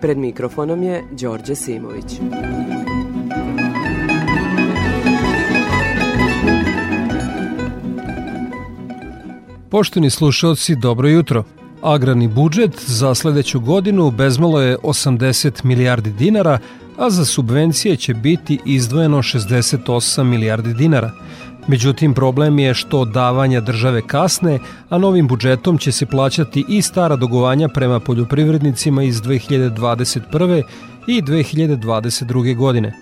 Pred mikrofonom je Đorđe Simović. Poštovni slušalci, dobro jutro. Agrarni budžet za sledeću godinu bezmalo je 80 milijardi dinara, a za subvencije će biti izdvojeno 68 milijardi dinara. Međutim, problem je što davanja države kasne, a novim budžetom će se plaćati i stara dogovanja prema poljoprivrednicima iz 2021. i 2022. godine.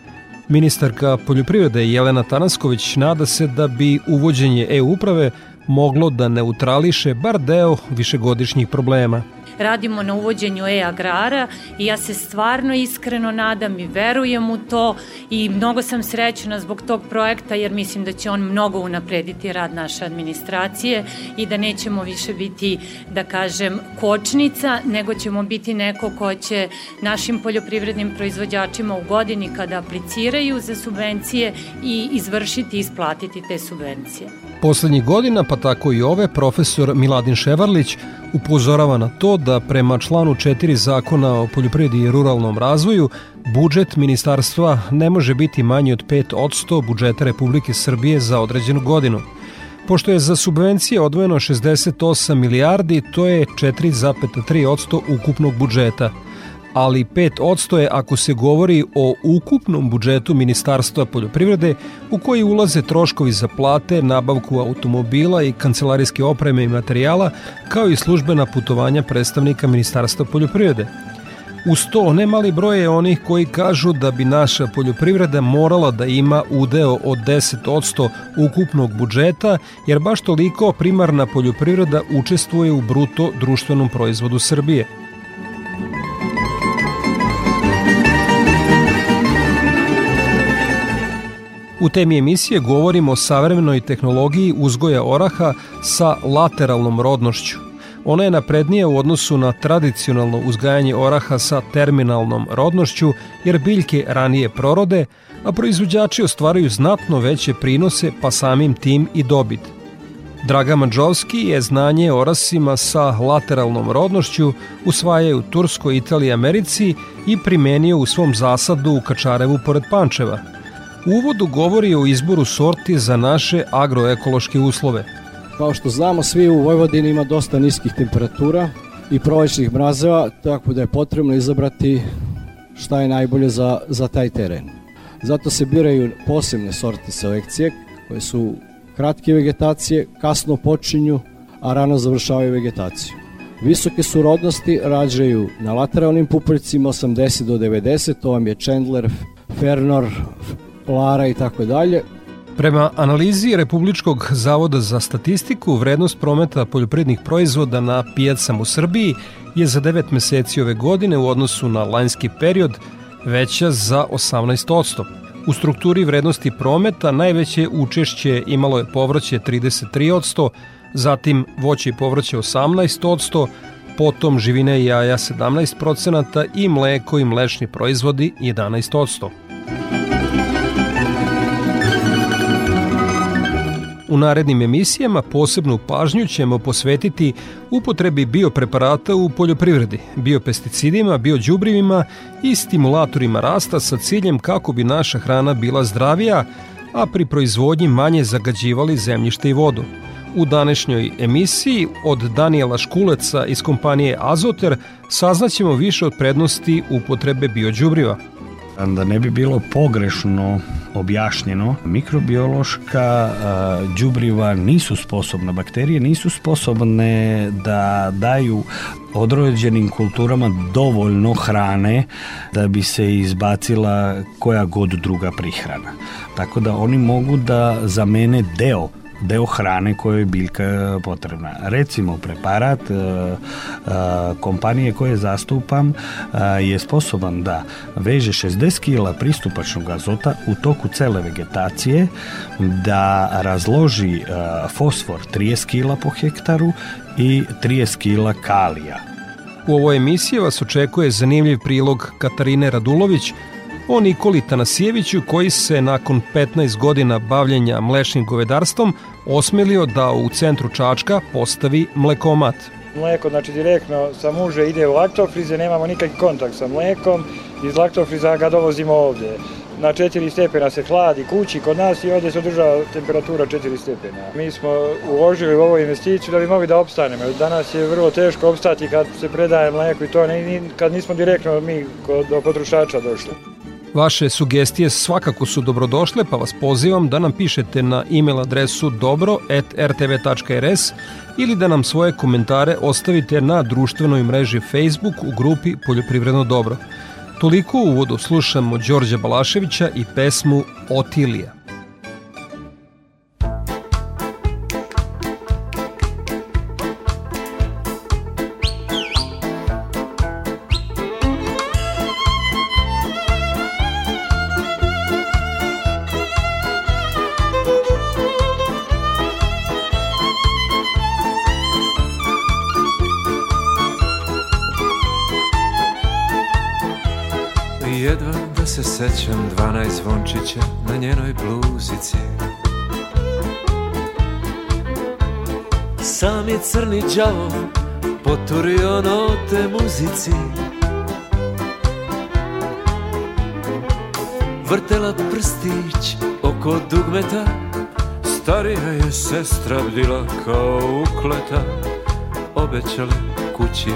Ministarka poljoprivrede Jelena Tanasković nada se da bi uvođenje e-uprave moglo da neutrališe bar deo višegodišnjih problema radimo na uvođenju e-agrara i ja se stvarno iskreno nadam i verujem u to i mnogo sam srećna zbog tog projekta jer mislim da će on mnogo unaprediti rad naše administracije i da nećemo više biti, da kažem, kočnica, nego ćemo biti neko ko će našim poljoprivrednim proizvođačima u godini kada apliciraju za subvencije i izvršiti i isplatiti te subvencije. Poslednjih godina, pa tako i ove, profesor Miladin Ševarlić upozorava na to da prema članu 4 zakona o poljoprivredi i ruralnom razvoju budžet ministarstva ne može biti manji od 5% budžeta Republike Srbije za određenu godinu. Pošto je za subvencije odvojeno 68 milijardi, to je 4,3% ukupnog budžeta – ali 5% je ako se govori o ukupnom budžetu Ministarstva poljoprivrede u koji ulaze troškovi za plate, nabavku automobila i kancelarijske opreme i materijala, kao i službena putovanja predstavnika Ministarstva poljoprivrede. Uz to ne mali broj je onih koji kažu da bi naša poljoprivreda morala da ima udeo od 10% ukupnog budžeta, jer baš toliko primarna poljoprivreda učestvuje u bruto društvenom proizvodu Srbije – U temi emisije govorimo o savremenoj tehnologiji uzgoja oraha sa lateralnom rodnošću. Ona je naprednija u odnosu na tradicionalno uzgajanje oraha sa terminalnom rodnošću, jer biljke ranije prorode, a proizvođači ostvaraju znatno veće prinose, pa samim tim i dobit. Draga Mađovski je znanje o orasima sa lateralnom rodnošću usvajaju u Turskoj, Italiji Americi i primenio u svom zasadu u Kačarevu pored Pančeva – uvodu govori o izboru sorti za naše agroekološke uslove. Kao što znamo, svi u Vojvodini ima dosta niskih temperatura i prolećnih mrazeva, tako da je potrebno izabrati šta je najbolje za, za taj teren. Zato se biraju posebne sorte selekcije koje su kratke vegetacije, kasno počinju, a rano završavaju vegetaciju. Visoke surodnosti rađaju na lateralnim pupoljcima 80 do 90, to vam je Chandler, Fernor, Lara i tako dalje. Prema analizi Republičkog zavoda za statistiku, vrednost prometa poljoprivrednih proizvoda na pijacama u Srbiji je za 9 meseci ove godine u odnosu na lanjski period veća za 18%. U strukturi vrednosti prometa najveće učešće imalo je povrće 33%, zatim voće i povrće 18%, potom živine i jaja 17% i mleko i mlečni proizvodi 11%. U narednim emisijama posebnu pažnju ćemo posvetiti upotrebi biopreparata u poljoprivredi, biopesticidima, biođubrivima i stimulatorima rasta sa ciljem kako bi naša hrana bila zdravija, a pri proizvodnji manje zagađivali zemljište i vodu. U današnjoj emisiji od Daniela Škuleca iz kompanije Azoter saznaćemo više od prednosti upotrebe biođubriva. Da ne bi bilo pogrešno objašnjeno, mikrobiološka đubriva nisu sposobna, bakterije nisu sposobne da daju odrođenim kulturama dovoljno hrane da bi se izbacila koja god druga prihrana. Tako da oni mogu da zamene deo deo hrane koja je biljka potrebna. Recimo, preparat e, e, kompanije koje zastupam je sposoban da veže 60 kila pristupačnog azota u toku cele vegetacije, da razloži fosfor 30 kila po hektaru i 30 kila kalija. U ovoj emisiji vas očekuje zanimljiv prilog Katarine Radulović, o Nikoli Tanasijeviću koji se nakon 15 godina bavljenja mlečnim govedarstvom osmelio da u centru Čačka postavi mlekomat. Mleko, znači direktno sa muže ide u laktofrize, nemamo nikakvi kontakt sa mlekom, iz laktofriza ga dovozimo ovde. Na 4 stepena se hladi kući kod nas i ovde se održava temperatura 4 stepena. Mi smo uložili u ovu investiciju da bi mogli da opstanemo. Danas je vrlo teško opstati kad se predaje mleko i to kad nismo direktno mi do potrošača došli. Vaše sugestije svakako su dobrodošle, pa vas pozivam da nam pišete na e-mail adresu dobro.rtv.rs ili da nam svoje komentare ostavite na društvenoj mreži Facebook u grupi Poljoprivredno dobro. Toliko u uvodu slušamo Đorđa Balaševića i pesmu Otilija. Sećam dvanaest zvončića na njenoj bluzici. Sam je crni đavo poturio note muzici. Vrtela prstić oko dugmeta Starija je sestra bdila kao ukleta. Obećali kući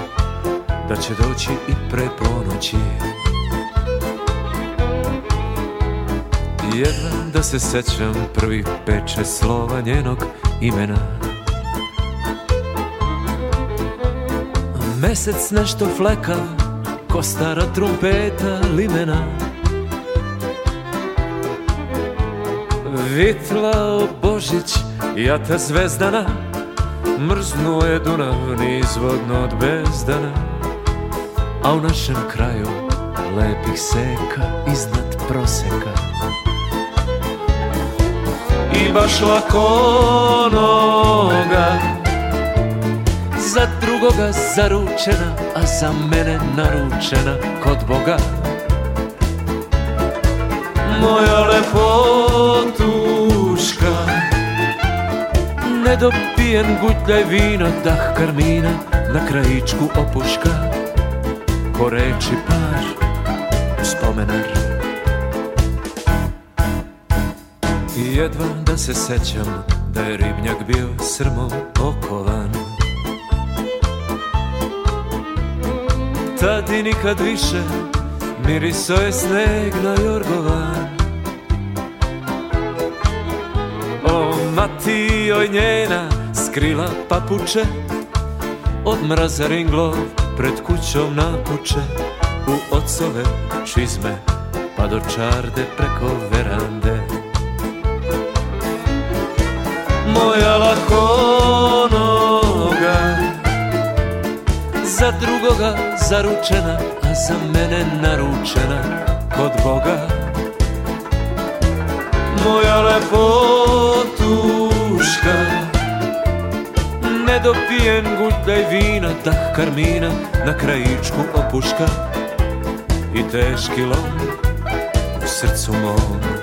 da će doći i pre ponoći Jedva da se sećam prvi peče slova njenog imena. Mesec nešto fleka ko stara trumpeta limena. Vitlao Božić, jata zvezdana Mrznuo je Dunav nizvodno od bezdana. A u našem kraju lepih seka iznad proseka i baš lako noga. Za drugoga zaručena, a za mene naručena kod Boga. Moja lepotuška Nedopijen gutljaj vina, dah karmina Na krajičku opuška. Ko reči par, spomenar jedva da se sećam da je ribnjak bio srmom okovan. Tad i nikad više miriso je sneg na jorgovan. O mati joj njena skrila papuče Od mraza ringlov pred kućom napuče U ocove čizme pa do čarde preko verande moja lakonoga. Za drugoga zaručena, a za mene naručena kod Boga. Moja lepotuška Nedopijen gutljaj vina, dah karmina Na krajičku opuška I teški lom u srcu mom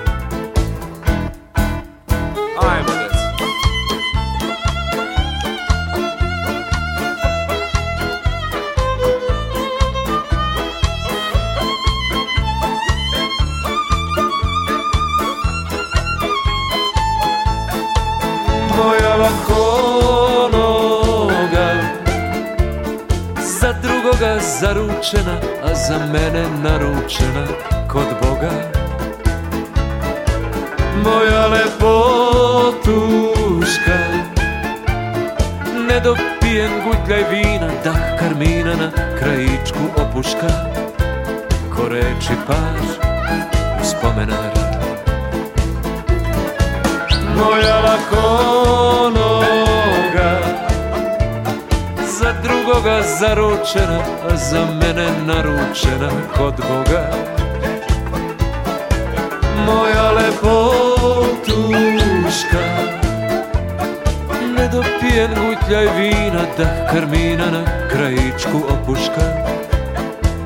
zaručena, a za mene naručena kod Boga. Moja lepotuška, nedopijen gutljaj vina, dah karmina na krajičku opuška, ko reči par spomenar. moja lakonoga Drugoga zaručena, a za mene naručena kod Boga. Moja lepotuška Ne dopijen gutljaj vina, da karmina na krajičku opuška.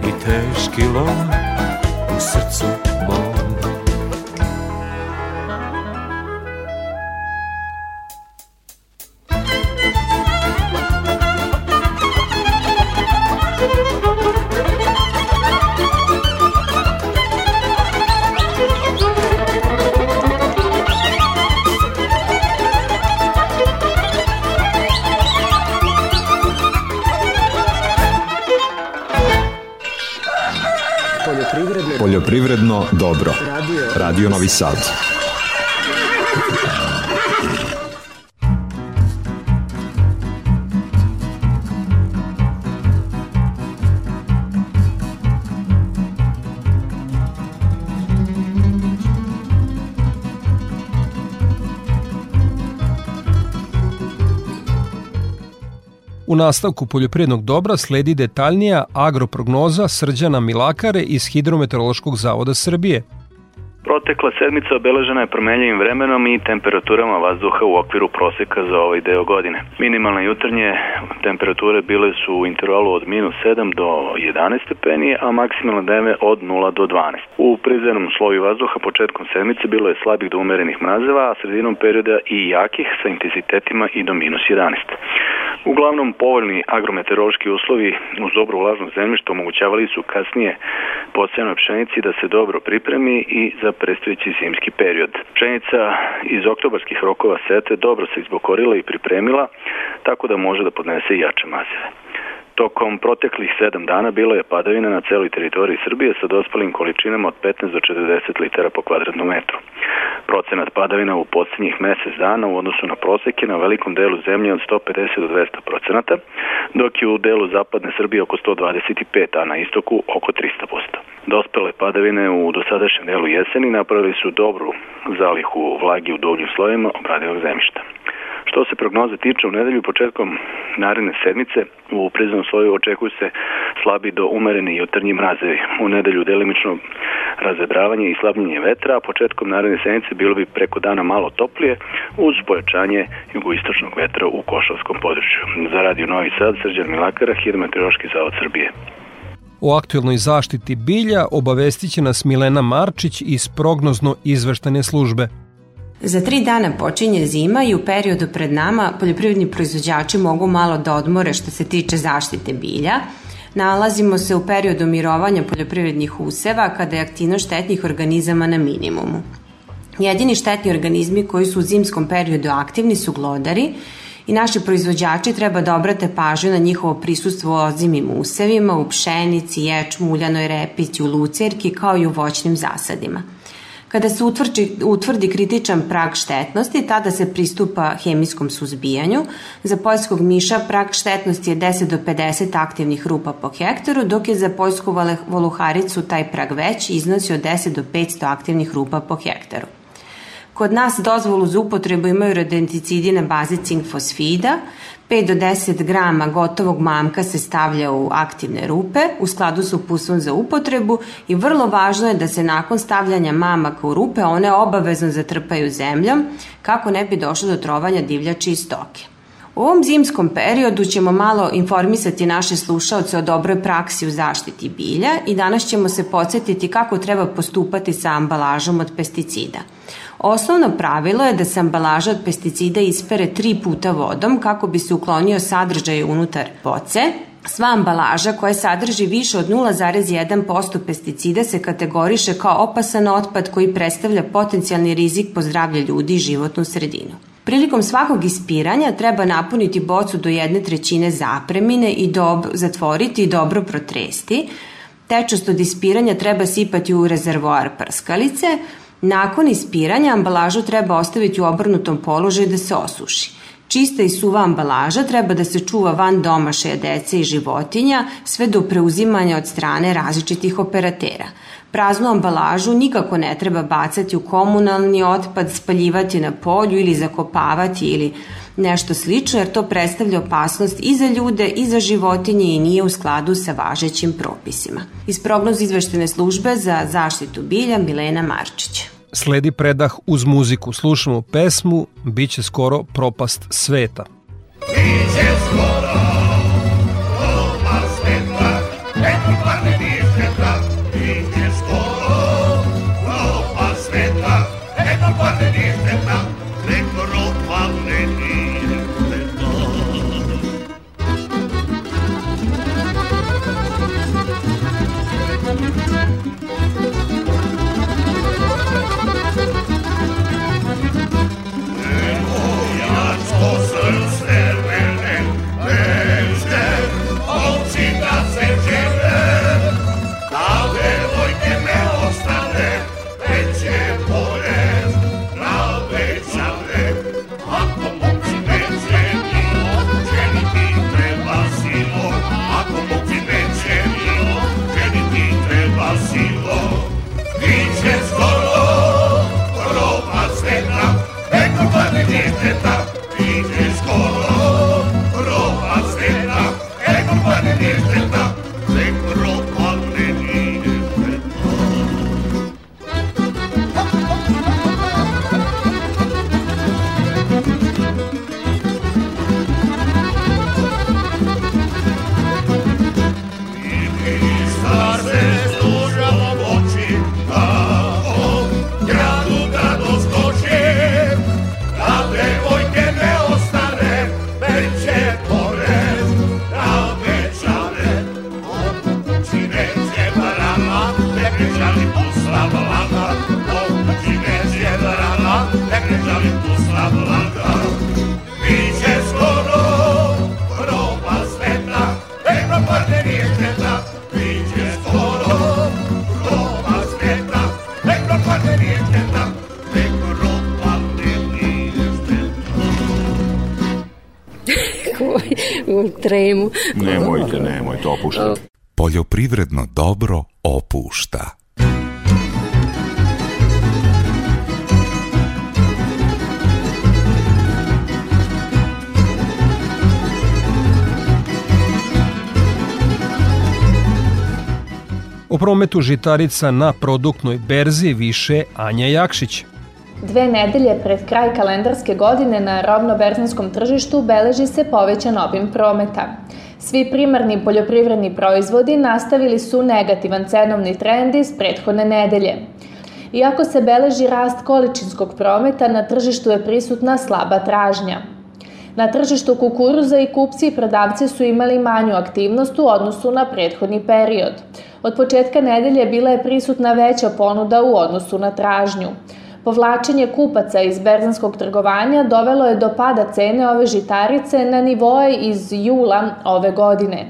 I teški lom dobro. Radio Novi Sad. Nastavku poljoprivrednog dobra sledi detaljnija agroprognoza Srđana Milakare iz Hidrometeorološkog zavoda Srbije. Protekla sedmica obeležena je promenljivim vremenom i temperaturama vazduha u okviru proseka za ovaj deo godine. Minimalne jutarnje temperature bile su u intervalu od minus 7 do 11 stepeni, a maksimalne dnevne od 0 do 12. U prizemnom sloju vazduha početkom sedmice bilo je slabih do umerenih mrazeva, a sredinom perioda i jakih sa intenzitetima i do minus 11. Uglavnom, povoljni agrometeorološki uslovi uz dobro vlažno zemljište omogućavali su kasnije podsjenoj pšenici da se dobro pripremi i za predstojeći zimski period. Pšenica iz oktobarskih rokova sete dobro se izbokorila i pripremila, tako da može da podnese i jače mazeve. Tokom proteklih 7 dana bilo je padavina na celoj teritoriji Srbije sa dospalim količinama od 15 do 40 litara po kvadratnom metru. Procenat padavina u poslednjih mesec dana u odnosu na proseke na velikom delu zemlje od 150 do 200 procenata, dok je u delu zapadne Srbije oko 125, a na istoku oko 300 posto. Dospele padavine u dosadašnjem delu jeseni napravili su dobru zalihu vlagi u dolju slojima obradivog zemljišta. Što se prognoze tiče, u nedelju početkom naredne sedmice u prizemnom sloju očekuju se slabi do umereni jutarnji mrazevi. U nedelju delimično razvedravanje i slabljenje vetra, a početkom naredne sedmice bilo bi preko dana malo toplije uz pojačanje jugoistočnog vetra u Košavskom području. Za radio Novi Sad, Srđan Milakara, Hidrometeorološki zavod Srbije. O aktuelnoj zaštiti bilja obavestit će nas Milena Marčić iz prognozno izveštane službe. Za tri dana počinje zima i u periodu pred nama poljoprivredni proizvođači mogu malo da odmore što se tiče zaštite bilja. Nalazimo se u periodu mirovanja poljoprivrednih useva kada je aktivnost štetnih organizama na minimumu. Jedini štetni organizmi koji su u zimskom periodu aktivni su glodari i naši proizvođači treba da obrate pažnju na njihovo prisustvo ozimim usevima, u pšenici, ječmu, uljanoj repici, u lucerki kao i u voćnim zasadima. Kada se utvrdi, utvrdi kritičan prag štetnosti, tada se pristupa hemijskom suzbijanju. Za poljskog miša prag štetnosti je 10 do 50 aktivnih rupa po hektaru, dok je za poljsku voluharicu taj prag veći iznosi od 10 do 500 aktivnih rupa po hektaru. Kod nas dozvolu za upotrebu imaju rodenticidi na bazi cink fosfida, 5 do 10 grama gotovog mamka se stavlja u aktivne rupe u skladu sa upustvom za upotrebu i vrlo važno je da se nakon stavljanja mamaka u rupe one obavezno zatrpaju zemljom kako ne bi došlo do trovanja divljači i stoke. U ovom zimskom periodu ćemo malo informisati naše slušalce o dobroj praksi u zaštiti bilja i danas ćemo se podsjetiti kako treba postupati sa ambalažom od pesticida. Osnovno pravilo je da se ambalaža od pesticida ispere tri puta vodom kako bi se uklonio sadržaj unutar boce. Sva ambalaža koja sadrži više od 0,1% pesticida se kategoriše kao opasan otpad koji predstavlja potencijalni rizik po zdravlje ljudi i životnu sredinu. Prilikom svakog ispiranja treba napuniti bocu do jedne trećine zapremine i dob, zatvoriti i dobro protresti. Tečnost od ispiranja treba sipati u rezervoar prskalice, Nakon ispiranja ambalažu treba ostaviti u obrnutom položaju da se osuši. Čista i suva ambalaža treba da se čuva van domašaja dece i životinja sve do preuzimanja od strane različitih operatera. Praznu ambalažu nikako ne treba bacati u komunalni otpad, spaljivati na polju ili zakopavati ili nešto slično, jer to predstavlja opasnost i za ljude i za životinje i nije u skladu sa važećim propisima. Iz prognoz izveštene službe za zaštitu bilja Milena Marčić. Sledi predah uz muziku. Slušamo pesmu Biće skoro propast sveta. Biće skoro it is about tremu. Nemojte, nemojte, opuštajte. Poljoprivredno dobro opušta. O prometu žitarica na produktnoj berzi više Anja Jakšić. Dve nedelje pred kraj kalendarske godine na robno-berzinskom tržištu beleži se povećan obim prometa. Svi primarni poljoprivredni proizvodi nastavili su negativan cenovni trend iz prethodne nedelje. Iako se beleži rast količinskog prometa, na tržištu je prisutna slaba tražnja. Na tržištu kukuruza i kupci i prodavci su imali manju aktivnost u odnosu na prethodni period. Od početka nedelje bila je prisutna veća ponuda u odnosu na tražnju. Povlačenje kupaca iz berzanskog trgovanja dovelo je do pada cene ove žitarice na nivoje iz jula ove godine.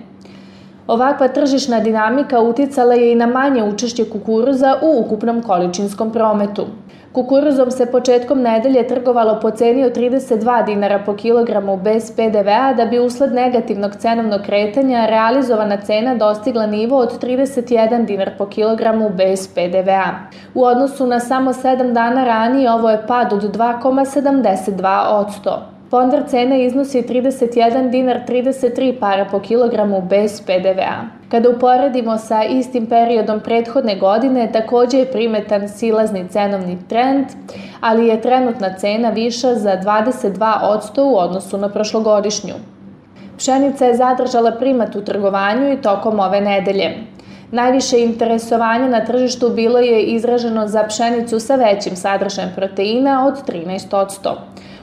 Ovakva tržišna dinamika uticala je i na manje učešće kukuruza u ukupnom količinskom prometu. Kukuruzom se početkom nedelje trgovalo po ceni od 32 dinara po kilogramu bez PDV-a da bi usled negativnog cenovnog kretanja realizovana cena dostigla nivo od 31 dinar po kilogramu bez PDV-a. U odnosu na samo 7 dana ranije ovo je pad od 2,72 odsto. Pondar cene iznosi 31 dinar 33 para po kilogramu bez PDV-a. Kada uporedimo sa istim periodom prethodne godine, takođe je primetan silazni cenovni trend, ali je trenutna cena viša za 22% u odnosu na prošlogodišnju. Pšenica je zadržala primat u trgovanju i tokom ove nedelje. Najviše interesovanja na tržištu bilo je izraženo za pšenicu sa većim sadržajem proteina od 13%.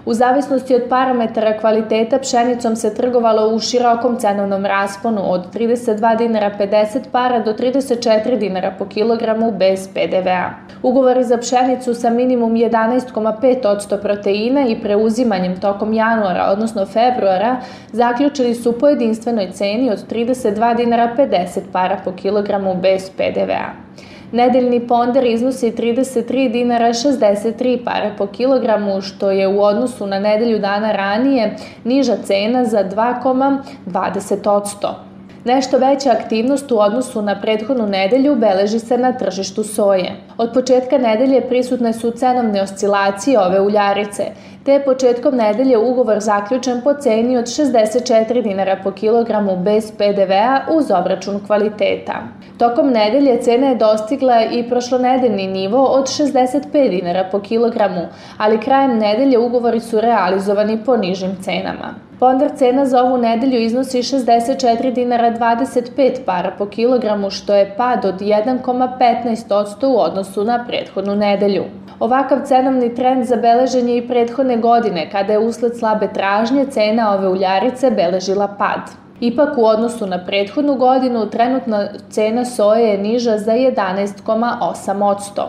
U zavisnosti od parametara kvaliteta pšenicom se trgovalo u širokom cenovnom rasponu od 32 dinara 50 para do 34 dinara po kilogramu bez PDV-a. Ugovori za pšenicu sa minimum 11,5% proteina i preuzimanjem tokom januara, odnosno februara, zaključili su po jedinstvenoj ceni od 32 dinara 50 para po kilogramu bez PDV-a. Nedeljni ponder iznosi 33 dinara 63 pare po kilogramu, što je u odnosu na nedelju dana ranije niža cena za 2,20%. Nešto veća aktivnost u odnosu na prethodnu nedelju beleži se na tržištu soje. Od početka nedelje prisutne su cenovne oscilacije ove uljarice, te je početkom nedelje ugovor zaključen po ceni od 64 dinara po kilogramu bez PDV-a uz obračun kvaliteta. Tokom nedelje cena je dostigla i prošlonedeljni nivo od 65 dinara po kilogramu, ali krajem nedelje ugovori su realizovani po nižim cenama. Pondar cena za ovu nedelju iznosi 64 dinara 25 para po kilogramu, što je pad od 1,15% u odnosu na prethodnu nedelju. Ovakav cenovni trend zabeležen je i prethodne godine, kada je usled slabe tražnje cena ove uljarice beležila pad. Ipak u odnosu na prethodnu godinu trenutna cena soje je niža za 11,8%.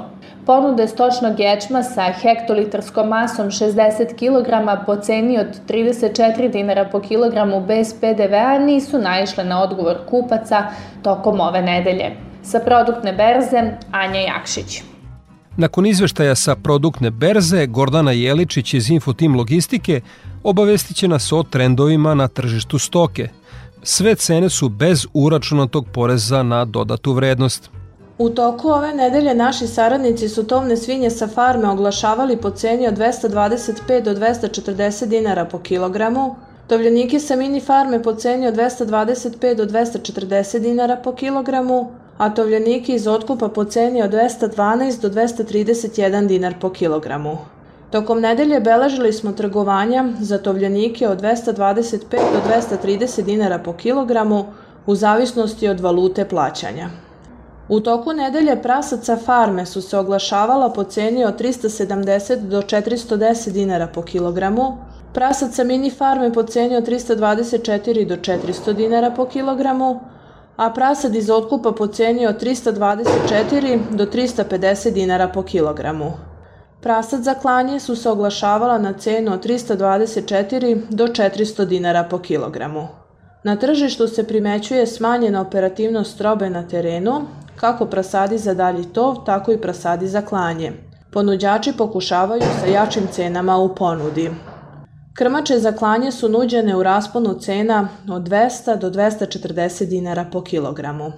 Ponude stočnog ječma sa hektolitarskom masom 60 kg po ceni od 34 dinara po kilogramu bez PDV-a nisu naišle na odgovor kupaca tokom ove nedelje. Sa produktne berze Anja Jakšić. Nakon izveštaja sa produktne berze, Gordana Jeličić iz Infotim Logistike obavestit će nas o trendovima na tržištu stoke. Sve cene su bez uračunatog poreza na dodatu vrednost. U toku ove nedelje naši saradnici su tovne svinje sa farme oglašavali po ceni od 225 do 240 dinara po kilogramu, tovljenike sa mini farme po ceni od 225 do 240 dinara po kilogramu, a tovljenike iz otkupa po ceni od 212 do 231 dinar po kilogramu. Tokom nedelje beležili smo trgovanja za tovljenike od 225 do 230 dinara po kilogramu u zavisnosti od valute plaćanja. U toku nedelje prasaca farme su se oglašavala po ceni od 370 do 410 dinara po kilogramu, prasaca mini farme po ceni od 324 do 400 dinara po kilogramu, a prasad iz otkupa po ceni od 324 do 350 dinara po kilogramu. Prasad za klanje su se oglašavala na cenu od 324 do 400 dinara po kilogramu. Na tržištu se primećuje smanjena operativnost robe na terenu, kako prasadi za dalji tov, tako i prasadi za klanje. Ponuđači pokušavaju sa jačim cenama u ponudi. Krmače za klanje su nuđene u rasponu cena od 200 do 240 dinara po kilogramu.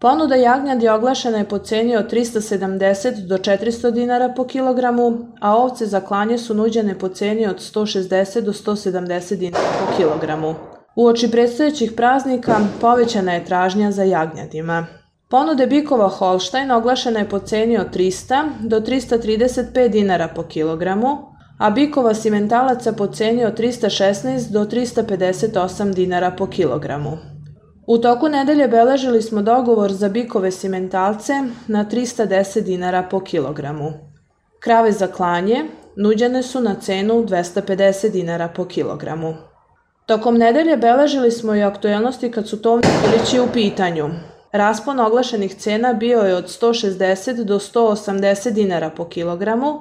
Ponuda jagnjadi oglašena je po ceni od 370 do 400 dinara po kilogramu, a ovce za klanje su nuđene po ceni od 160 do 170 dinara po kilogramu. U oči predstojećih praznika povećana je tražnja za jagnjadima. Ponude bikova Holstein oglašena je po ceni od 300 do 335 dinara po kilogramu, a bikova simentalaca po ceni od 316 do 358 dinara po kilogramu. U toku nedelje beležili smo dogovor za bikove simentalce na 310 dinara po kilogramu. Krave za klanje nuđene su na cenu 250 dinara po kilogramu. Tokom nedelje beležili smo i aktuelnosti kad su tovni pilići u pitanju. Raspon oglašenih cena bio je od 160 do 180 dinara po kilogramu.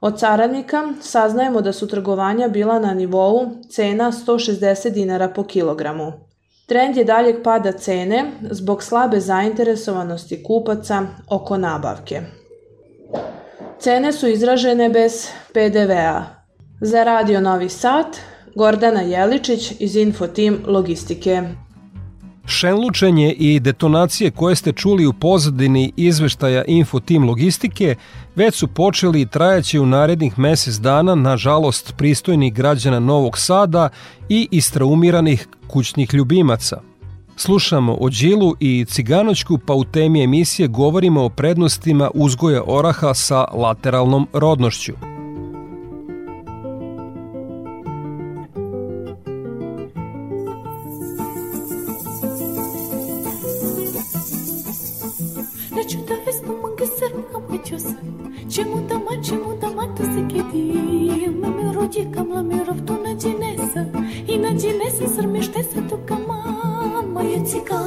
Od caradnika saznajemo da su trgovanja bila na nivou cena 160 dinara po kilogramu. Trend je daljeg pada cene zbog slabe zainteresovanosti kupaca oko nabavke. Cene su izražene bez PDV-a. Za Radio Novi Sad, Gordana Jeličić iz Infotim Logistike. Šenlučenje i detonacije koje ste čuli u pozadini izveštaja Info Team Logistike već su počeli i trajaće u narednih mesec dana na žalost pristojnih građana Novog Sada i istraumiranih kućnih ljubimaca. Slušamo o Đilu i Ciganoćku, pa u temi emisije govorimo o prednostima uzgoja oraha sa lateralnom rodnošću.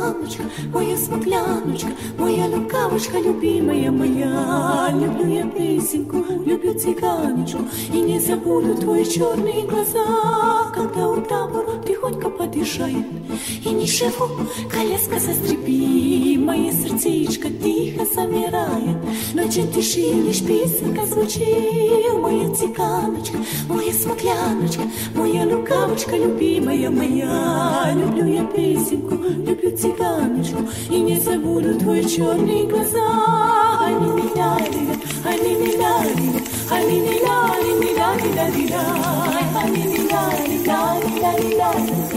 Ciganočka, moja smokljanučka Moja lukavačka ljubimая моя. Люблю я песенку, люблю цыганочку И не забуду твои черные глаза. Когда у табора тихонько убежает И не живу, колеска заскрипи Мое сердечко тихо замирает. Ночи тиши, лишь песенка звучит Моя цыганочка, моя смокляночка Моя лукавочка, любимая моя. Люблю я песенку, люблю цыганочку И не забуду твои черные глаза. Они меня любят, они меня любят Они меня, они меня, они меня, они меня, они меня, они меня, они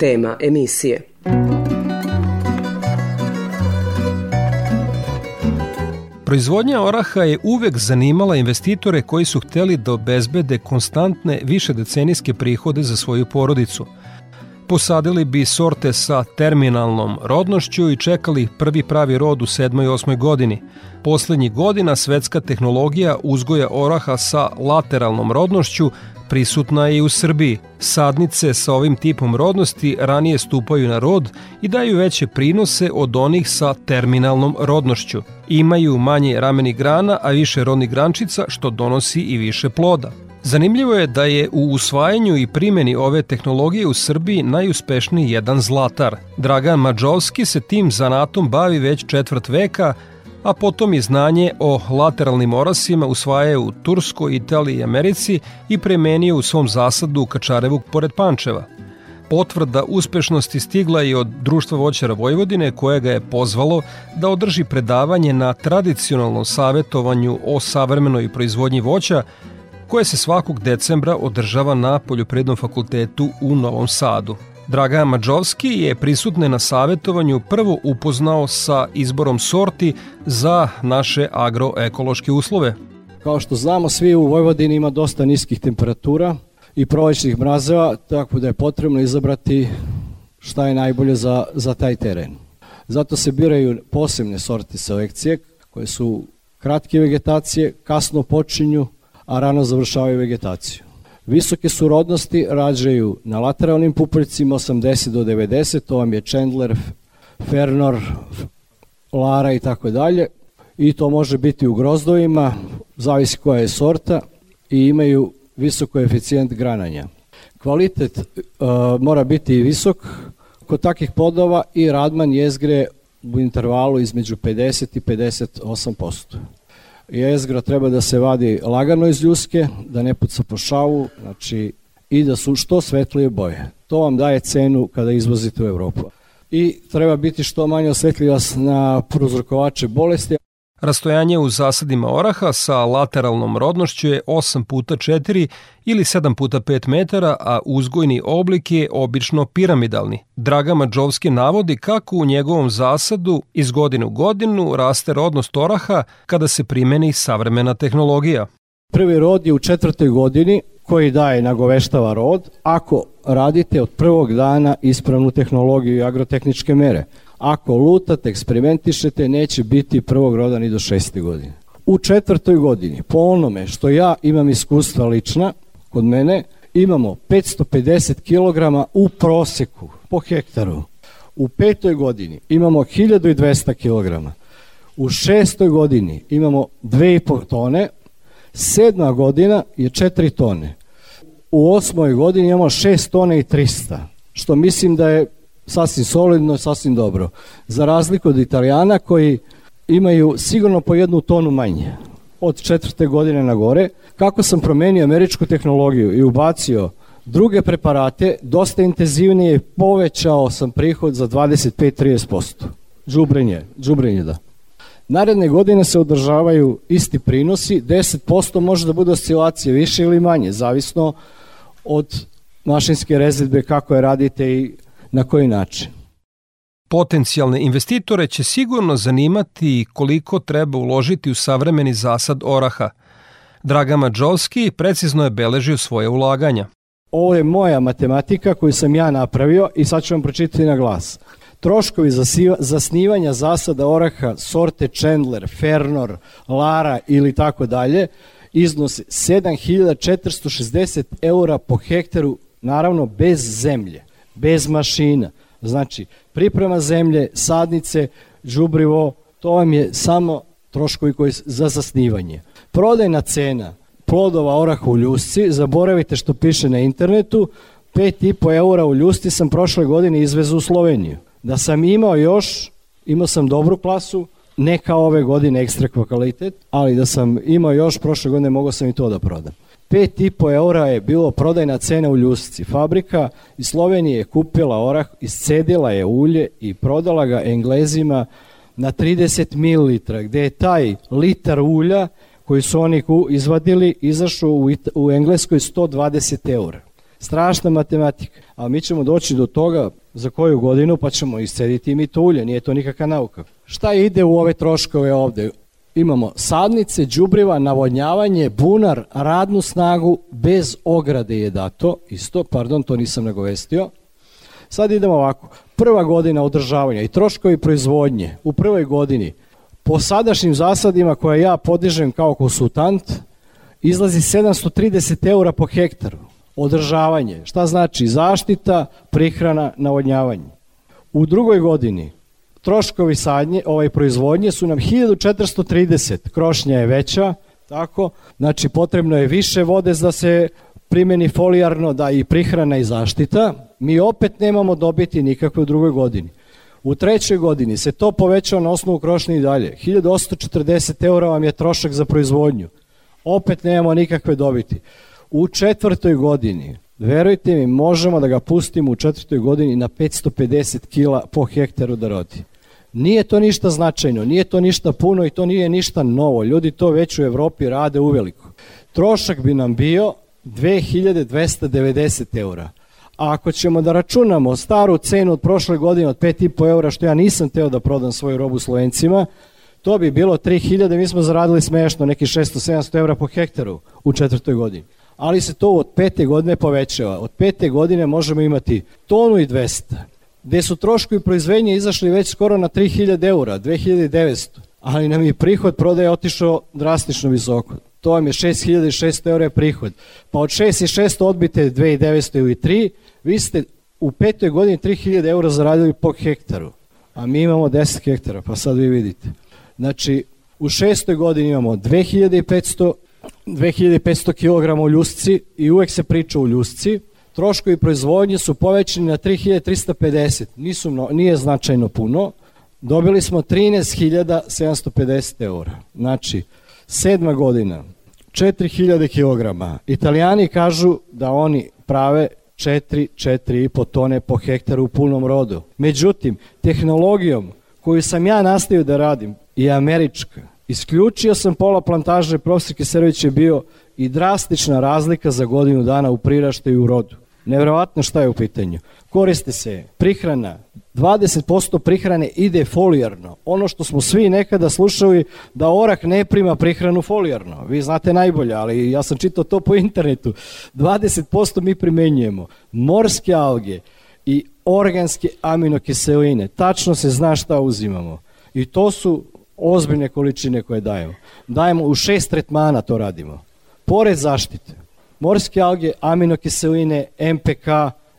Tema emisije Proizvodnja oraha je uvek zanimala investitore koji su hteli da obezbede konstantne višedecenijske prihode za svoju porodicu. Posadili bi sorte sa terminalnom rodnošću i čekali prvi pravi rod u 7. i 8. godini. Poslednjih godina svetska tehnologija uzgoja oraha sa lateralnom rodnošću prisutna je i u Srbiji. Sadnice sa ovim tipom rodnosti ranije stupaju na rod i daju veće prinose od onih sa terminalnom rodnošću. Imaju manje rameni grana, a više rodnih grančica, što donosi i više ploda. Zanimljivo je da je u usvajanju i primjeni ove tehnologije u Srbiji najuspešniji jedan zlatar. Dragan Mađovski se tim zanatom bavi već četvrt veka, a potom i znanje o lateralnim orasima usvaja u Turskoj, Italiji i Americi i premenio u svom zasadu u Kačarevu pored Pančeva. Potvrda uspešnosti stigla i od Društva voćara Vojvodine koje ga je pozvalo da održi predavanje na tradicionalnom savetovanju o savremenoj proizvodnji voća koje se svakog decembra održava na Poljoprednom fakultetu u Novom Sadu. Dragan Mađovski je prisutne na savetovanju prvo upoznao sa izborom sorti za naše agroekološke uslove. Kao što znamo, svi u Vojvodini ima dosta niskih temperatura i prolećnih mrazeva, tako da je potrebno izabrati šta je najbolje za, za taj teren. Zato se biraju posebne sorte selekcije koje su kratke vegetacije, kasno počinju, a rano završavaju vegetaciju. Visoke surodnosti rađaju na lateralnim pupoljcima 80 do 90, to vam je Chandler, Fernor, Lara i tako dalje. I to može biti u grozdovima, zavisi koja je sorta i imaju visok koeficijent grananja. Kvalitet uh, mora biti visok kod takih podova i radman jezgre u intervalu između 50 i 58% jezgra treba da se vadi lagano iz ljuske, da ne puca po šavu, znači i da su što svetlije boje. To vam daje cenu kada izvozite u Evropu. I treba biti što manje osvetljivost na prozrokovače bolesti. Rastojanje u zasadima oraha sa lateralnom rodnošću je 8 puta 4 ili 7 puta 5 metara, a uzgojni oblik je obično piramidalni. Draga Mađovski navodi kako u njegovom zasadu iz godine u godinu raste rodnost oraha kada se primeni savremena tehnologija. Prvi rod je u četvrtoj godini koji daje nagoveštava rod ako radite od prvog dana ispravnu tehnologiju i agrotehničke mere. Ako lutate, eksperimentišete, neće biti prvog roda ni do šeste godine. U četvrtoj godini, po onome što ja imam iskustva lična, kod mene, imamo 550 kg u proseku po hektaru. U petoj godini imamo 1200 kg. U šestoj godini imamo 2,5 tone, sedma godina je 4 tone. U osmoj godini imamo 6 tone i 300, što mislim da je sasvim solidno, sasvim dobro. Za razliku od Italijana koji imaju sigurno po jednu tonu manje od četvrte godine na gore. Kako sam promenio američku tehnologiju i ubacio druge preparate, dosta intenzivnije povećao sam prihod za 25-30%. Džubrenje, džubrenje da. Naredne godine se održavaju isti prinosi, 10% može da bude oscilacije više ili manje, zavisno od mašinske rezidbe kako je radite i na koji način. Potencijalne investitore će sigurno zanimati koliko treba uložiti u savremeni zasad oraha. Dragan Mađovski precizno je beležio svoje ulaganja. Ovo je moja matematika koju sam ja napravio i sad ću vam pročitati na glas. Troškovi zasnivanja zasada oraha sorte Chandler, Fernor, Lara ili tako dalje iznose 7460 eura po hektaru, naravno bez zemlje, bez mašina. Znači, priprema zemlje, sadnice, žubrivo, to vam je samo troškovi koji za zasnivanje. Prodajna cena plodova oraha u ljusci, zaboravite što piše na internetu, 5,5 eura u ljusti sam prošle godine izvezu u Sloveniju. Da sam imao još, imao sam dobru klasu, ne kao ove godine ekstra kvalitet, ali da sam imao još prošle godine mogao sam i to da prodam. 5,5 eura je bilo prodajna cena u Ljusci. Fabrika iz Slovenije je kupila orah, iscedila je ulje i prodala ga Englezima na 30 ml, gde je taj litar ulja koji su oni izvadili izašao u, u Engleskoj 120 eura. Strašna matematika. A mi ćemo doći do toga za koju godinu pa ćemo iscediti mi to ulje, nije to nikakva nauka. Šta ide u ove troškove ovde? Imamo sadnice, đubriva, navodnjavanje, bunar, radnu snagu, bez ograde je dato, isto, pardon, to nisam nagovestio. Sad idemo ovako, prva godina održavanja i troškovi proizvodnje u prvoj godini po sadašnjim zasadima koje ja podižem kao konsultant izlazi 730 eura po hektaru održavanje. Šta znači? Zaštita, prihrana, navodnjavanje. U drugoj godini troškovi sadnje, ovaj proizvodnje su nam 1430, krošnja je veća, tako, znači potrebno je više vode da se primeni folijarno, da i prihrana i zaštita, mi opet nemamo dobiti nikakve u drugoj godini. U trećoj godini se to povećao na osnovu krošnje i dalje. 1840 eura vam je trošak za proizvodnju. Opet nemamo nikakve dobiti. U četvrtoj godini, verujte mi, možemo da ga pustimo u četvrtoj godini na 550 kila po hektaru da rodi. Nije to ništa značajno, nije to ništa puno i to nije ništa novo. Ljudi to već u Evropi rade uveliko. Trošak bi nam bio 2290 eura. A ako ćemo da računamo staru cenu od prošle godine od 5,5 eura, što ja nisam teo da prodam svoju robu Slovencima, to bi bilo 3000, mi smo zaradili smešno, neki 600-700 eura po hektaru u četvrtoj godini ali se to od pete godine povećava. Od pete godine možemo imati tonu i 200, gde su troškovi proizvodnje izašli već skoro na 3000 eura, 2900, ali nam je prihod prodaje otišao drastično visoko. To vam je 6600 eura prihod. Pa od 6600 odbite 2900 ili 3, vi ste u petoj godini 3000 eura zaradili po hektaru, a mi imamo 10 hektara, pa sad vi vidite. Znači, u šestoj godini imamo 2500 2500 kg u ljusci i uvek se priča u ljusci. Troškovi proizvodnje su povećani na 3350, Nisu, nije značajno puno. Dobili smo 13.750 eura. Znači, sedma godina, 4000 kg. Italijani kažu da oni prave 4, 4,5 tone po hektaru u punom rodu. Međutim, tehnologijom koju sam ja nastavio da radim i američka, Isključio sam pola plantaže, profesor Kiserović je bio i drastična razlika za godinu dana u priraštaju i u rodu. Nevjerovatno šta je u pitanju. Koriste se prihrana, 20% prihrane ide folijarno. Ono što smo svi nekada slušali da orak ne prima prihranu folijarno. Vi znate najbolje, ali ja sam čitao to po internetu. 20% mi primenjujemo. Morske alge i organske aminokiseline. Tačno se zna šta uzimamo. I to su ozbiljne količine koje dajemo. Dajemo u šest tretmana to radimo. Pored zaštite, morske alge, aminokiseline, MPK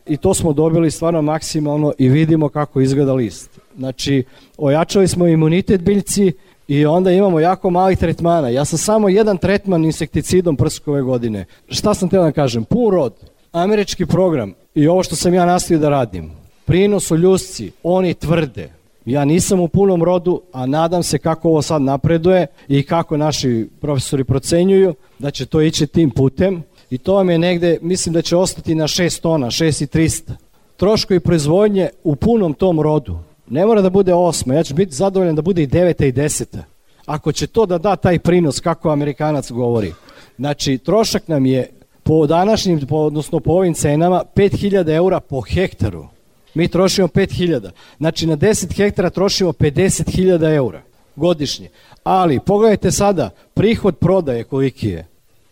i to smo dobili stvarno maksimalno i vidimo kako izgleda list. Znači, ojačali smo imunitet biljci i onda imamo jako malih tretmana. Ja sam samo jedan tretman insekticidom prskove godine. Šta sam teo da kažem? Pun rod, američki program i ovo što sam ja nastavio da radim. Prinos u ljusci, oni tvrde, Ja nisam u punom rodu, a nadam se kako ovo sad napreduje i kako naši profesori procenjuju da će to ići tim putem i to vam je negde, mislim da će ostati na 6 tona, 6 i 300. Troškovi proizvodnje u punom tom rodu, ne mora da bude osma, ja ću biti zadovoljan da bude i deveta i deseta. Ako će to da da taj prinos, kako Amerikanac govori. Znači, trošak nam je po današnjim, po, odnosno po ovim cenama, 5000 eura po hektaru. Mi trošimo 5000. Znači na 10 hektara trošimo 50.000 eura godišnje. Ali pogledajte sada, prihod prodaje koliki je.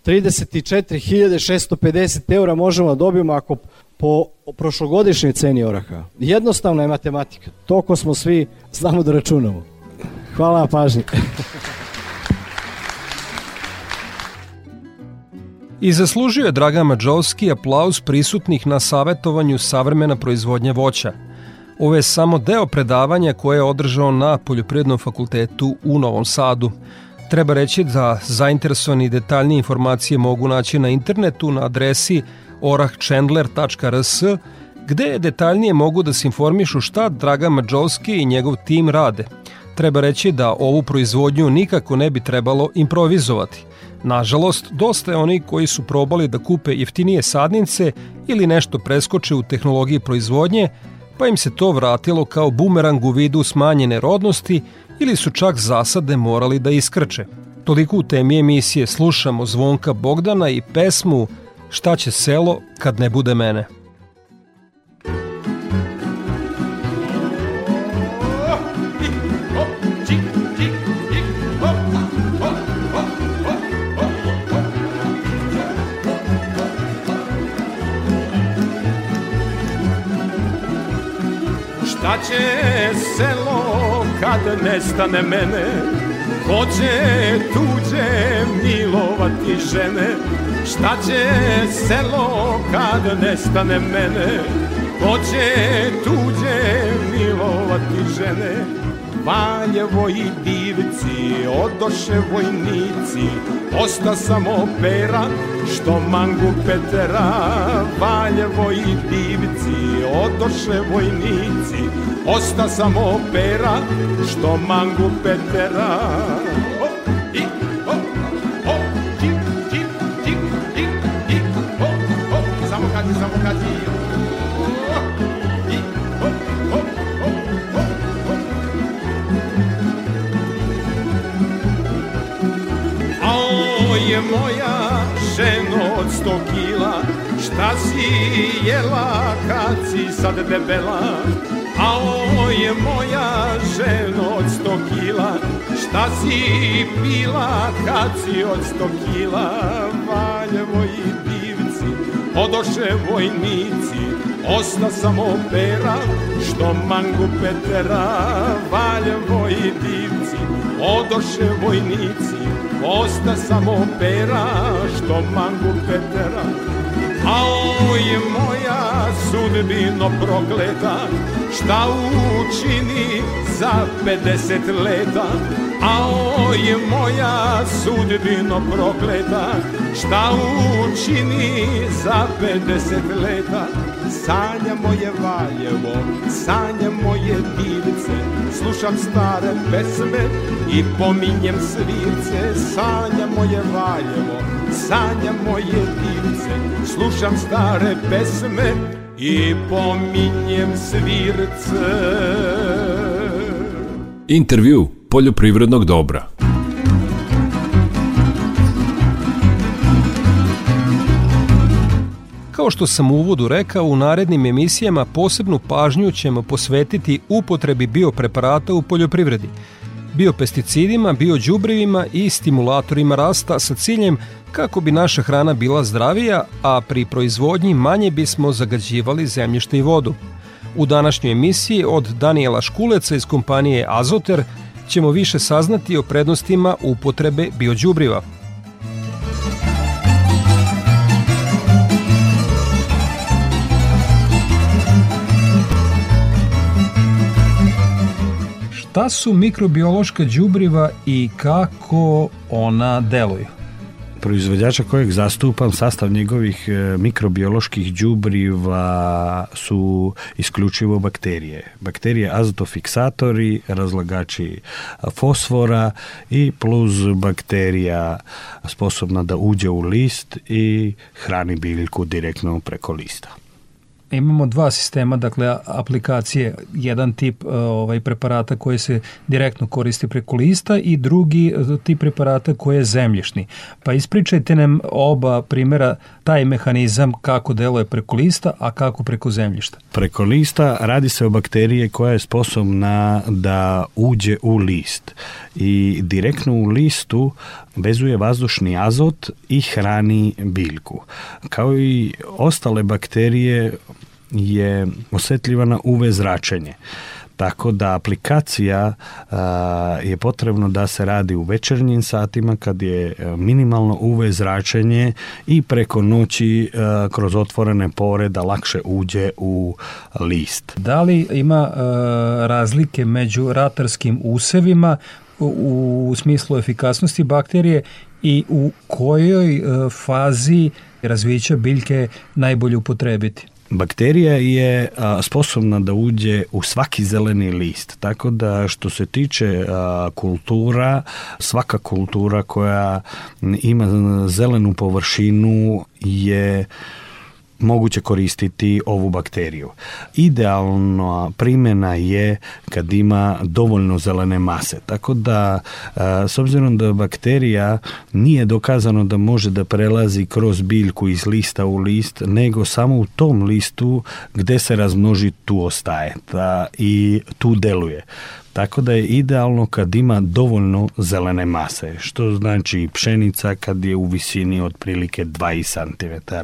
34.650 eura možemo da dobijemo ako po prošlogodišnjoj ceni oraha. Jednostavna je matematika. Toko smo svi, znamo da računamo. Hvala na pažnji. I zaslužio je Dragan Mađovski aplauz prisutnih na savetovanju savremena proizvodnja voća. Ovo je samo deo predavanja koje je održao na Poljoprivrednom fakultetu u Novom Sadu. Treba reći da zainteresovani detaljnije informacije mogu naći na internetu na adresi orahchandler.rs gde detaljnije mogu da se informišu šta Dragan Mađovski i njegov tim rade. Treba reći da ovu proizvodnju nikako ne bi trebalo improvizovati. Nažalost, dosta je oni koji su probali da kupe jeftinije sadnice ili nešto preskoče u tehnologiji proizvodnje, pa im se to vratilo kao bumerang u vidu smanjene rodnosti ili su čak zasade morali da iskrče. Toliko u temi emisije slušamo Zvonka Bogdana i pesmu Šta će selo kad ne bude mene. Će selo kad nestane mene Ko će tuđe milovati žene Šta će selo kad nestane mene Ko će tuđe milovati žene Valjevo i divci, odoše vojnici, osta samo pera, što mangu Petera. Valjevo i divci, odoše vojnici, osta samo pera, što mangu Petera. Moja ženo od sto kila, šta si jela kad si sad debela? Moja ženo od sto kila, šta si pila kad si od sto kila? Valjevo i divci, odoše vojnici, osta samo pera, što mangu Petera. Valjevo i divci, odoše vojnici, osta samo pera, što mangu Petera. A oj moja sudbino prokleta, šta učini za 50 leta? A oj moja sudbino prokleta, šta učini za 50 leta? Sanja moje Valjevo, sanja moje divce, slušam stare pesme i pominjem svirce. Sanja moje Valjevo, sanja moje divce, slušam stare pesme i pominjem svirce. Intervju poljoprivrednog dobra. Kao što sam u uvodu rekao, u narednim emisijama posebnu pažnju ćemo posvetiti upotrebi biopreparata u poljoprivredi, biopesticidima, biođubrivima i stimulatorima rasta sa ciljem kako bi naša hrana bila zdravija, a pri proizvodnji manje bismo zagađivali zemljište i vodu. U današnjoj emisiji od Daniela Škuleca iz kompanije Azoter ćemo više saznati o prednostima upotrebe biođubriva. Šta su mikrobiološka đubriva i kako ona deluju? proizvođača kojeg zastupam, sastav njegovih e, mikrobioloških đubriva su isključivo bakterije. Bakterije azotofiksatori, razlagači fosfora i plus bakterija sposobna da uđe u list i hrani biljku direktno preko lista. Imamo dva sistema, dakle aplikacije, jedan tip ovaj preparata koji se direktno koristi preko lista i drugi tip preparata koji je zemljišni. Pa ispričajte nam oba primjera taj mehanizam kako deluje preko lista, a kako preko zemljišta. Preko lista radi se o bakterije koja je sposobna da uđe u list i direktno u listu vezuje vazdušni azot i hrani biljku. Kao i ostale bakterije je osetljiva na UV zračenje. Tako da aplikacija a, je potrebno da se radi u večernjim satima kad je minimalno UV zračenje i preko noći a, kroz otvorene pore da lakše uđe u list. Da li ima a, razlike među ratarskim usevima u, u smislu efikasnosti bakterije i u kojoj fazi razvića biljke najbolje upotrebiti? Bakterija je a, sposobna da uđe u svaki zeleni list, tako da što se tiče a, kultura, svaka kultura koja ima zelenu površinu je moguće koristiti ovu bakteriju. Idealna primjena je kad ima dovoljno zelene mase. Tako da, s obzirom da bakterija nije dokazano da može da prelazi kroz biljku iz lista u list, nego samo u tom listu gde se razmnoži tu ostaje ta, i tu deluje. Tako da je idealno kad ima dovoljno zelene mase, što znači pšenica kad je u visini otprilike 20 cm.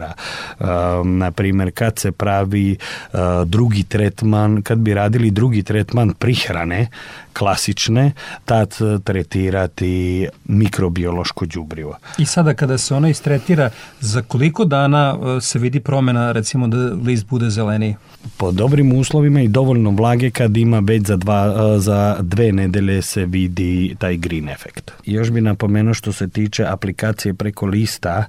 Um, na primjer, kad se pravi uh, drugi tretman, kad bi radili drugi tretman prihrane, klasične, tad tretirati mikrobiološko đubrivo. I sada kada se ona istretira, za koliko dana se vidi promjena, recimo da list bude zeleniji? Po dobrim uslovima i dovoljno vlage kad ima već za, dva, za dve nedelje se vidi taj green efekt. Još bi napomenuo što se tiče aplikacije preko lista,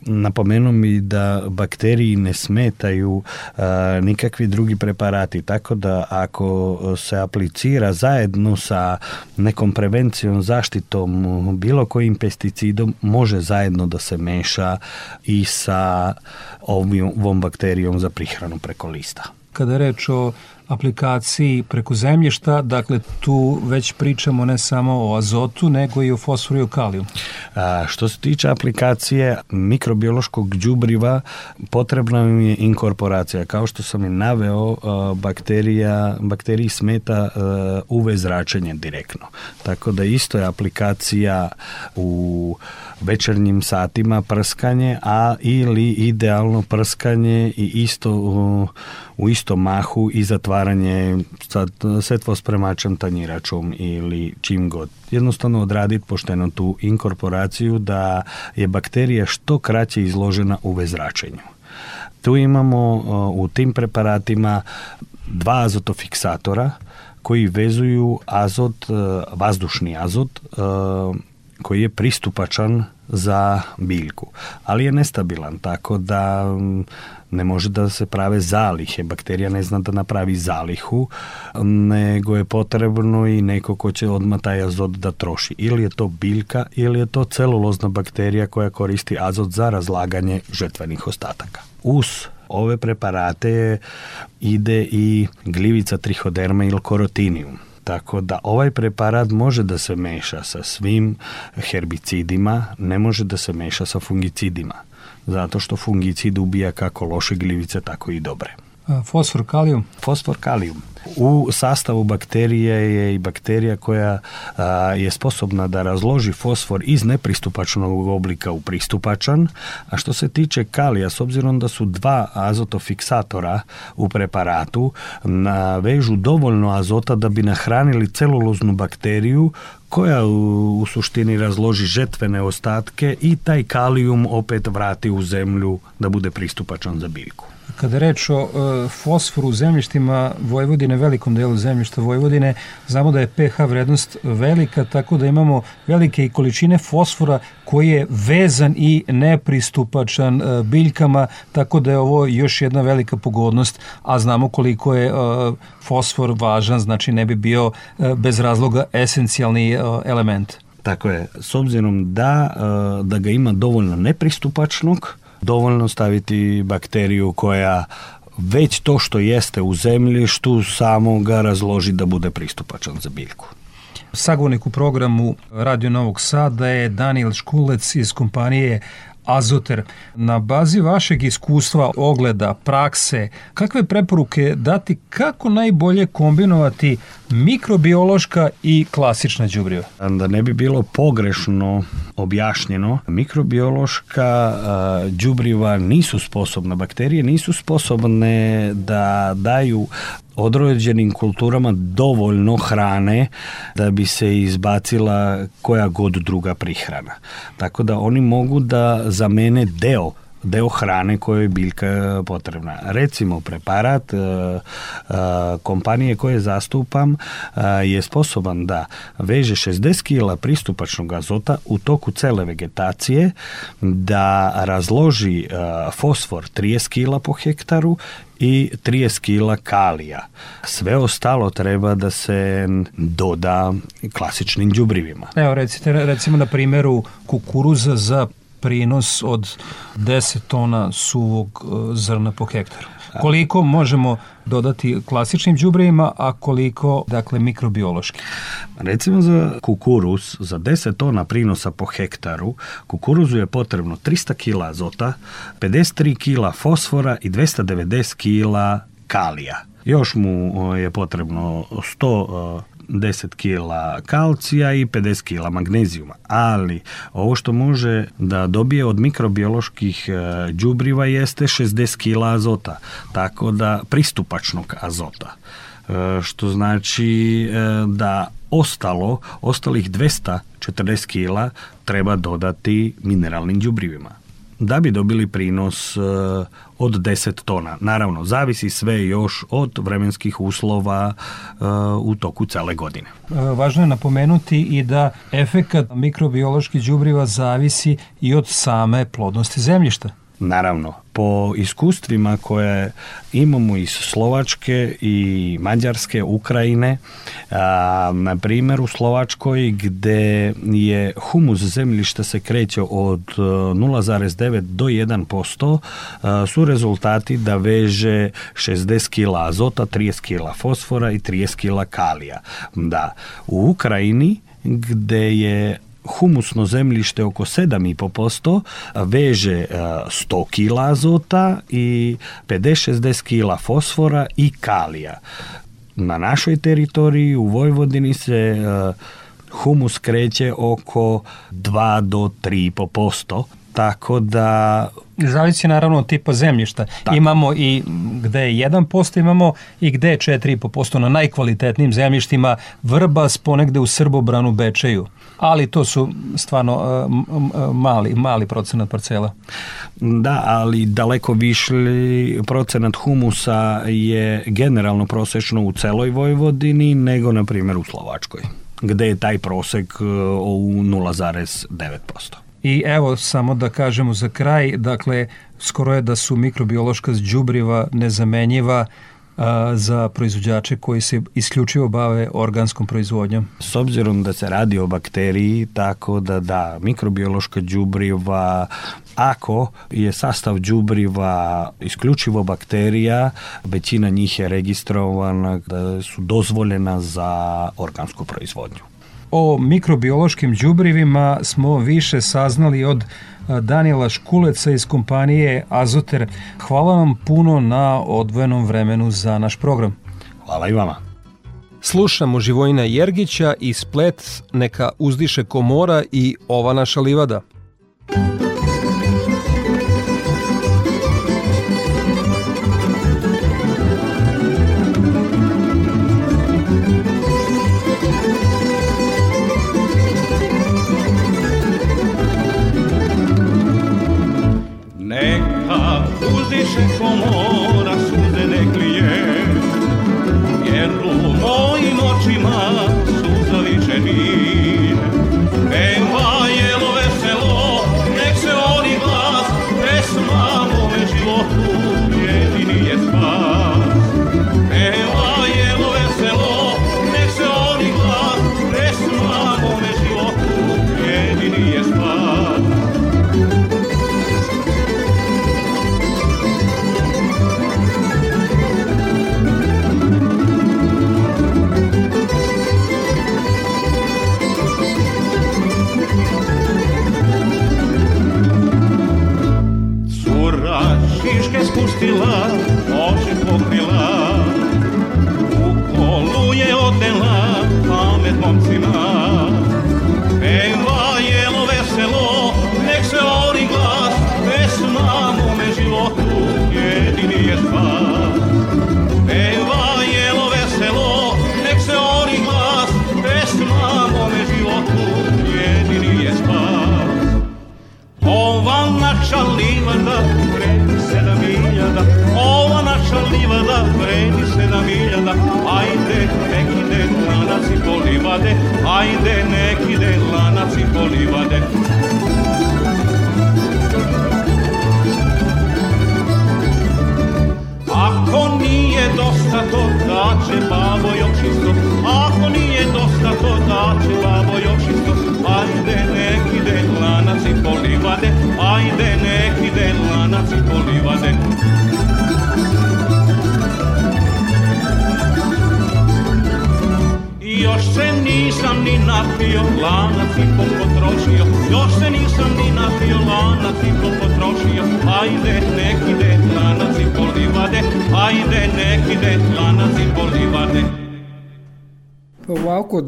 napomenuo mi da bakteriji ne smetaju a, nikakvi drugi preparati, tako da ako se aplicira zajedno sa nekom prevencijom, zaštitom, bilo kojim pesticidom, može zajedno da se meša i sa ovom bakterijom za prihranu preko lista. Kada je reč o aplikaciji preko zemljišta, dakle tu već pričamo ne samo o azotu, nego i o fosforu i o kaliju. A, što se tiče aplikacije mikrobiološkog đubriva, potrebna mi je inkorporacija. Kao što sam i naveo, bakterija, bakteriji smeta UV zračenje direktno. Tako da isto je aplikacija u večernjim satima prskanje, a ili idealno prskanje i isto u, istom mahu i zatvaranje sa setvospremačem, tanjiračom ili čim god. Jednostavno odraditi pošteno tu inkorporaciju da je bakterija što kraće izložena u vezračenju. Tu imamo u tim preparatima dva azotofiksatora koji vezuju azot, vazdušni azot koji je pristupačan za biljku, ali je nestabilan, tako da ne može da se prave zalihe. Bakterija ne zna da napravi zalihu, nego je potrebno i neko ko će odmah taj azot da troši. Ili je to biljka, ili je to celulozna bakterija koja koristi azot za razlaganje žetvenih ostataka. Uz ove preparate ide i glivica trihoderma ili korotinium tako da ovaj preparat može da se meša sa svim herbicidima, ne može da se meša sa fungicidima, zato što fungicid ubija kako loše gljivice, tako i dobre. Fosfor kalijum? Fosfor kalijum. U sastavu bakterije je i bakterija koja a, je sposobna da razloži fosfor iz nepristupačnog oblika u pristupačan, a što se tiče kalija, s obzirom da su dva azotofiksatora u preparatu, na, vežu dovoljno azota da bi nahranili celuloznu bakteriju koja u, u suštini razloži žetvene ostatke i taj kalijum opet vrati u zemlju da bude pristupačan za biljku. Kada reč o e, fosforu u zemljištima Vojvodine, velikom delu zemljišta Vojvodine, znamo da je pH vrednost velika, tako da imamo velike i količine fosfora koji je vezan i nepristupačan e, biljkama, tako da je ovo još jedna velika pogodnost, a znamo koliko je e, fosfor važan, znači ne bi bio e, bez razloga esencijalni e, element. Tako je, s obzirom da, e, da ga ima dovoljno nepristupačnog, dovoljno staviti bakteriju koja već to što jeste u zemljištu samo ga razloži da bude pristupačan za biljku. Sagovornik u programu Radio Novog Sada je Daniel Škulec iz kompanije Azoter. Na bazi vašeg iskustva, ogleda, prakse, kakve preporuke dati kako najbolje kombinovati mikrobiološka i klasična đubriva? Da ne bi bilo pogrešno objašnjeno, mikrobiološka đubriva nisu sposobna, bakterije nisu sposobne da daju određenim kulturama dovoljno hrane da bi se izbacila koja god druga prihrana. Tako da oni mogu da zamene deo deo hrane koje je biljka potrebna. Recimo preparat e, e, kompanije koje zastupam e, je sposoban da veže 60 kg pristupačnog azota u toku cele vegetacije, da razloži fosfor 30 kg po hektaru i 30 kila kalija. Sve ostalo treba da se doda klasičnim đubrivima. Evo recite, recimo na primjeru kukuruza za prinos od 10 tona suvog e, zrna po hektaru. Koliko možemo dodati klasičnim đubrevima, a koliko dakle mikrobiološki? Recimo za kukuruz, za 10 tona prinosa po hektaru, kukuruzu je potrebno 300 kg azota, 53 kg fosfora i 290 kg kalija. Još mu je potrebno 100 10 kila kalcija i 50 kila magnezijuma. Ali ovo što može da dobije od mikrobioloških đubriva jeste 60 kila azota, tako da pristupačnog azota. E, što znači e, da ostalo, ostalih 240 kila treba dodati mineralnim đubrivima da bi dobili prinos e, od 10 tona. Naravno, zavisi sve još od vremenskih uslova e, u toku cele godine. E, važno je napomenuti i da efekat mikrobioloških đubriva zavisi i od same plodnosti zemljišta. Naravno, po iskustvima koje imamo iz Slovačke i Mađarske, Ukrajine, a, na primjer u Slovačkoj gde je humus zemljišta se kreće od 0,9 do 1%, a, su rezultati da veže 60 kg azota, 30 kg fosfora i 30 kg kalija. Da, u Ukrajini gde je humusno zemljište oko 7,5%, veže 100 kg azota i 50-60 kg fosfora i kalija. Na našoj teritoriji u Vojvodini se humus kreće oko 2 do 3,5%, tako da Zavisi naravno od tipa zemljišta. Tako. Imamo i gde je 1%, imamo i gde je 4,5% na najkvalitetnijim zemljištima Vrbas, ponegde u Srbobranu, Bečeju ali to su stvarno uh, mali, mali procenat parcela. Da, ali daleko višli procenat humusa je generalno prosečno u celoj Vojvodini nego na primjer u Slovačkoj, gde je taj prosek uh, u 0,9%. I evo samo da kažemo za kraj, dakle skoro je da su mikrobiološka đubriva nezamenjiva a, za proizvođače koji se isključivo bave organskom proizvodnjom? S obzirom da se radi o bakteriji, tako da da, mikrobiološka đubriva, ako je sastav đubriva isključivo bakterija, većina njih je registrovana da su dozvoljena za organsku proizvodnju. O mikrobiološkim đubrivima smo više saznali od Daniela Škuleca iz kompanije Azoter. Hvala vam puno na odvojenom vremenu za naš program. Hvala i vama. Slušamo Živojina Jergića i splet Neka uzdiše komora i Ova naša livada. suza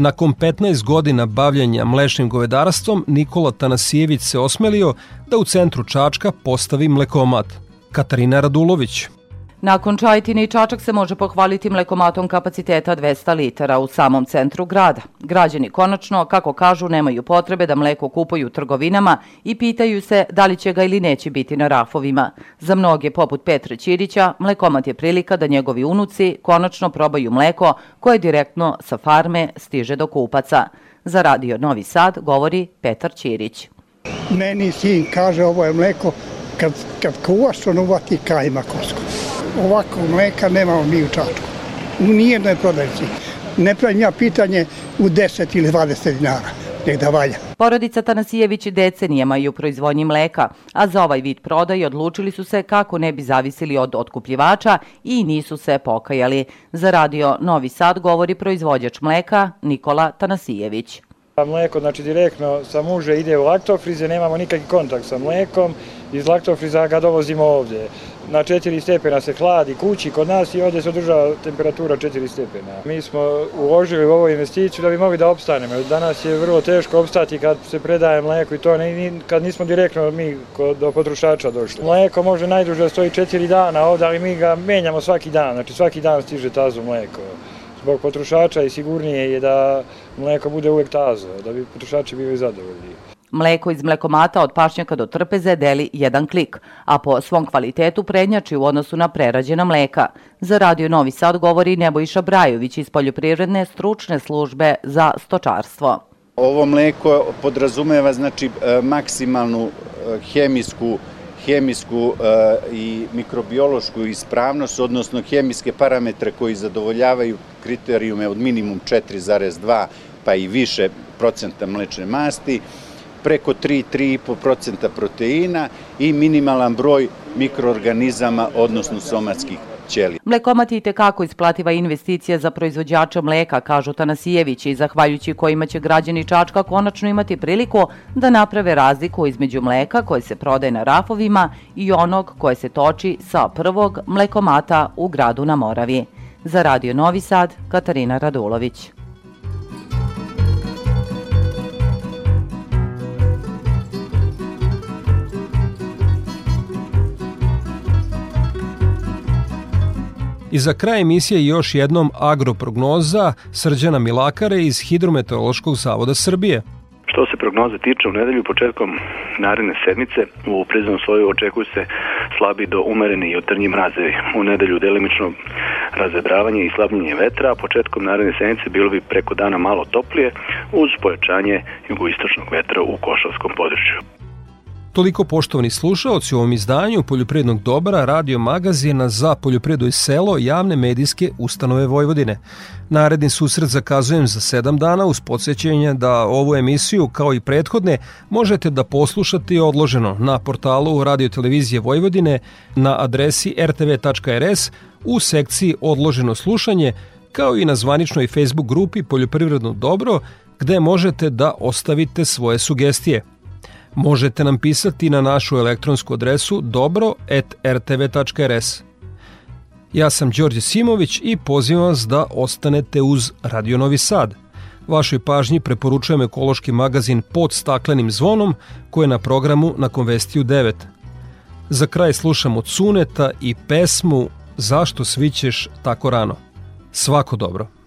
Nakon 15 godina bavljenja mlečnim govedarstvom, Nikola Tanasijević se osmelio da u centru Čačka postavi mlekomat. Katarina Radulović. Nakon Čajtine i Čačak se može pohvaliti mlekomatom kapaciteta 200 litara u samom centru grada. Građani konačno, kako kažu, nemaju potrebe da mleko kupuju u trgovinama i pitaju se da li će ga ili neće biti na rafovima. Za mnoge, poput Petra Ćirića, mlekomat je prilika da njegovi unuci konačno probaju mleko koje direktno sa farme stiže do kupaca. Za radio Novi Sad govori Petar Ćirić. Meni sin kaže ovo je mleko, kad, kad kuvaš on uvati kajma kosku. Ovako mleka nemamo mi u Čačku. U nijednoj prodavnici. Ne pravim ja pitanje u 10 ili 20 dinara. Nek da valja. Porodica Tanasijević decenijama je u proizvodnji mleka, a za ovaj vid prodaje odlučili su se kako ne bi zavisili od otkupljivača i nisu se pokajali. Za radio Novi Sad govori proizvođač mleka Nikola Tanasijević. Mleko, znači direktno sa muže ide u laktofrize, nemamo nikakvi kontakt sa mlekom, iz laktofriza ga dovozimo ovdje. Na 4 stepena se hladi kući kod nas i ovdje se održava temperatura 4 stepena. Mi smo uložili u ovu investiciju da bi mogli da opstanemo. Danas je vrlo teško opstati kad se predaje mleko i to kad nismo direktno mi do potrošača došli. Mleko može najduže da stoji 4 dana ovdje, ali mi ga menjamo svaki dan, znači svaki dan stiže tazu mleko zbog potrošača i sigurnije je da mleko bude uvek tazo, da bi potrošači bili zadovoljni. Mleko iz mlekomata od pašnjaka do trpeze deli jedan klik, a po svom kvalitetu prednjači u odnosu na prerađena mleka. Za Radio Novi Sad govori Nebojša Brajović iz Poljoprivredne stručne službe za stočarstvo. Ovo mleko podrazumeva znači maksimalnu hemijsku hemijsku i mikrobiološku ispravnost, odnosno hemijske parametre koji zadovoljavaju kriterijume od minimum 4,2 pa i više procenta mlečne masti, preko 3-3,5% proteina i minimalan broj mikroorganizama, odnosno somatskih ćelija. Mlekomat je tekako isplativa investicija za proizvođača mleka, kažu Tanasijević, i zahvaljujući kojima će građani Čačka konačno imati priliku da naprave razliku između mleka koje se prodaje na rafovima i onog koje se toči sa prvog mlekomata u gradu na Moravi. Za Radio Novi Sad, Katarina Radulović. I za kraj emisije još jednom agroprognoza Srđana Milakare iz Hidrometeorološkog zavoda Srbije. Što se prognoze tiče, u nedelju početkom naredne sedmice u prizemnom sloju očekuju se slabi do umereni i jutarnji mrazevi. U nedelju delimično razvedravanje i slabljenje vetra, a početkom naredne sedmice bilo bi preko dana malo toplije uz pojačanje jugoistočnog vetra u Košavskom području. Toliko poštovani slušaoci u ovom izdanju Poljoprivrednog dobra radio magazina za poljoprivredu i selo javne medijske ustanove Vojvodine. Naredni susret zakazujem za sedam dana uz podsjećenje da ovu emisiju kao i prethodne možete da poslušate odloženo na portalu Radio Televizije Vojvodine na adresi rtv.rs u sekciji odloženo slušanje kao i na zvaničnoj Facebook grupi Poljoprivredno dobro gde možete da ostavite svoje sugestije. Možete nam pisati na našu elektronsku adresu dobro.rtv.rs. Ja sam Đorđe Simović i pozivam vas da ostanete uz Radio Novi Sad. Vašoj pažnji preporučujem ekološki magazin Pod staklenim zvonom koji je na programu na Konvestiju 9. Za kraj slušamo Cuneta i pesmu Zašto svićeš tako rano. Svako dobro.